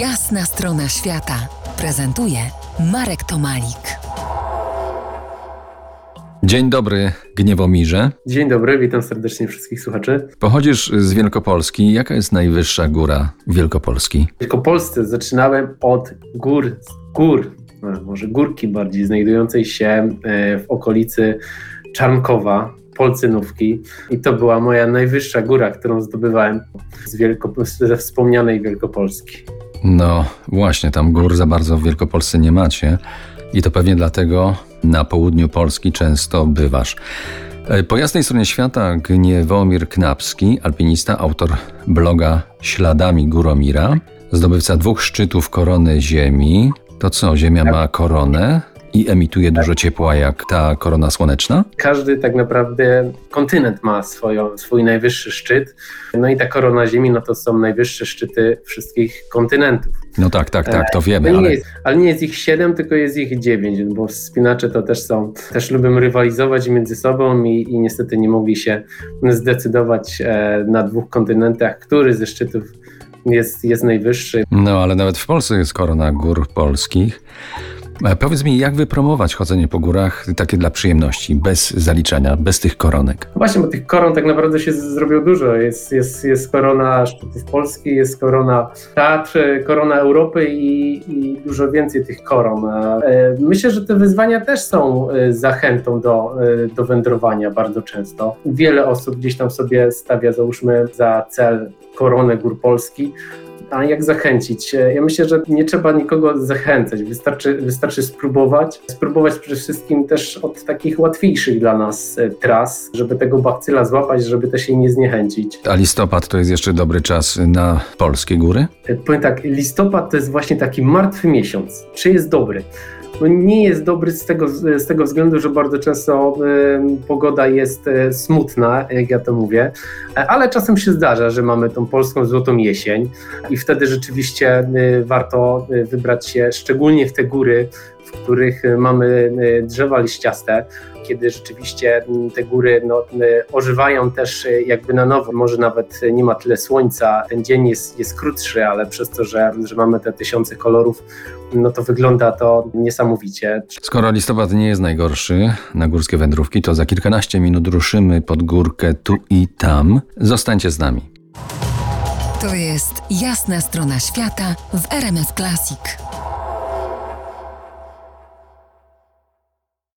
Jasna strona świata prezentuje Marek Tomalik. Dzień dobry, Gniewomirze. Dzień dobry, witam serdecznie wszystkich słuchaczy. Pochodzisz z Wielkopolski. Jaka jest najwyższa góra Wielkopolski? W Wielkopolsce zaczynałem od gór, gór, może górki bardziej, znajdującej się e, w okolicy Czarnkowa, Polcynówki i to była moja najwyższa góra, którą zdobywałem z Wielko, ze wspomnianej Wielkopolski. No właśnie, tam gór za bardzo w Wielkopolsce nie macie i to pewnie dlatego na południu Polski często bywasz. E, po jasnej stronie świata Gniewomir Knapski, alpinista, autor bloga Śladami Góromira, zdobywca dwóch szczytów korony Ziemi. To co, Ziemia ma koronę? I emituje dużo ciepła jak ta korona słoneczna? Każdy tak naprawdę kontynent ma swoją, swój najwyższy szczyt. No i ta korona Ziemi, no to są najwyższe szczyty wszystkich kontynentów. No tak, tak, tak, to wiemy. No ale... Nie jest, ale nie jest ich siedem, tylko jest ich dziewięć, bo wspinacze to też są, też lubią rywalizować między sobą i, i niestety nie mogli się zdecydować e, na dwóch kontynentach, który ze szczytów jest, jest najwyższy. No ale nawet w Polsce jest korona gór polskich. E, powiedz mi, jak wypromować chodzenie po górach takie dla przyjemności, bez zaliczania, bez tych koronek? No właśnie, bo tych koron tak naprawdę się zrobiło dużo. Jest, jest, jest korona szczytów Polski, jest korona Tatr, korona Europy i, i dużo więcej tych koron. E, myślę, że te wyzwania też są e, zachętą do, do wędrowania bardzo często. Wiele osób gdzieś tam sobie stawia, załóżmy, za cel koronę gór Polski, a jak zachęcić? Ja myślę, że nie trzeba nikogo zachęcać, wystarczy, wystarczy spróbować. Spróbować przede wszystkim też od takich łatwiejszych dla nas e, tras, żeby tego bakcyla złapać, żeby też jej nie zniechęcić. A listopad to jest jeszcze dobry czas na polskie góry? E, powiem tak, listopad to jest właśnie taki martwy miesiąc. Czy jest dobry? No nie jest dobry z tego, z tego względu, że bardzo często y, pogoda jest y, smutna, jak ja to mówię, ale czasem się zdarza, że mamy tą polską złotą jesień i wtedy rzeczywiście y, warto wybrać się szczególnie w te góry, w których mamy drzewa liściaste, kiedy rzeczywiście te góry no, ożywają też jakby na nowo. Może nawet nie ma tyle słońca, ten dzień jest, jest krótszy, ale przez to, że, że mamy te tysiące kolorów, no to wygląda to niesamowicie. Skoro listopad nie jest najgorszy na górskie wędrówki, to za kilkanaście minut ruszymy pod górkę tu i tam. Zostańcie z nami. To jest jasna strona świata w RMS Classic.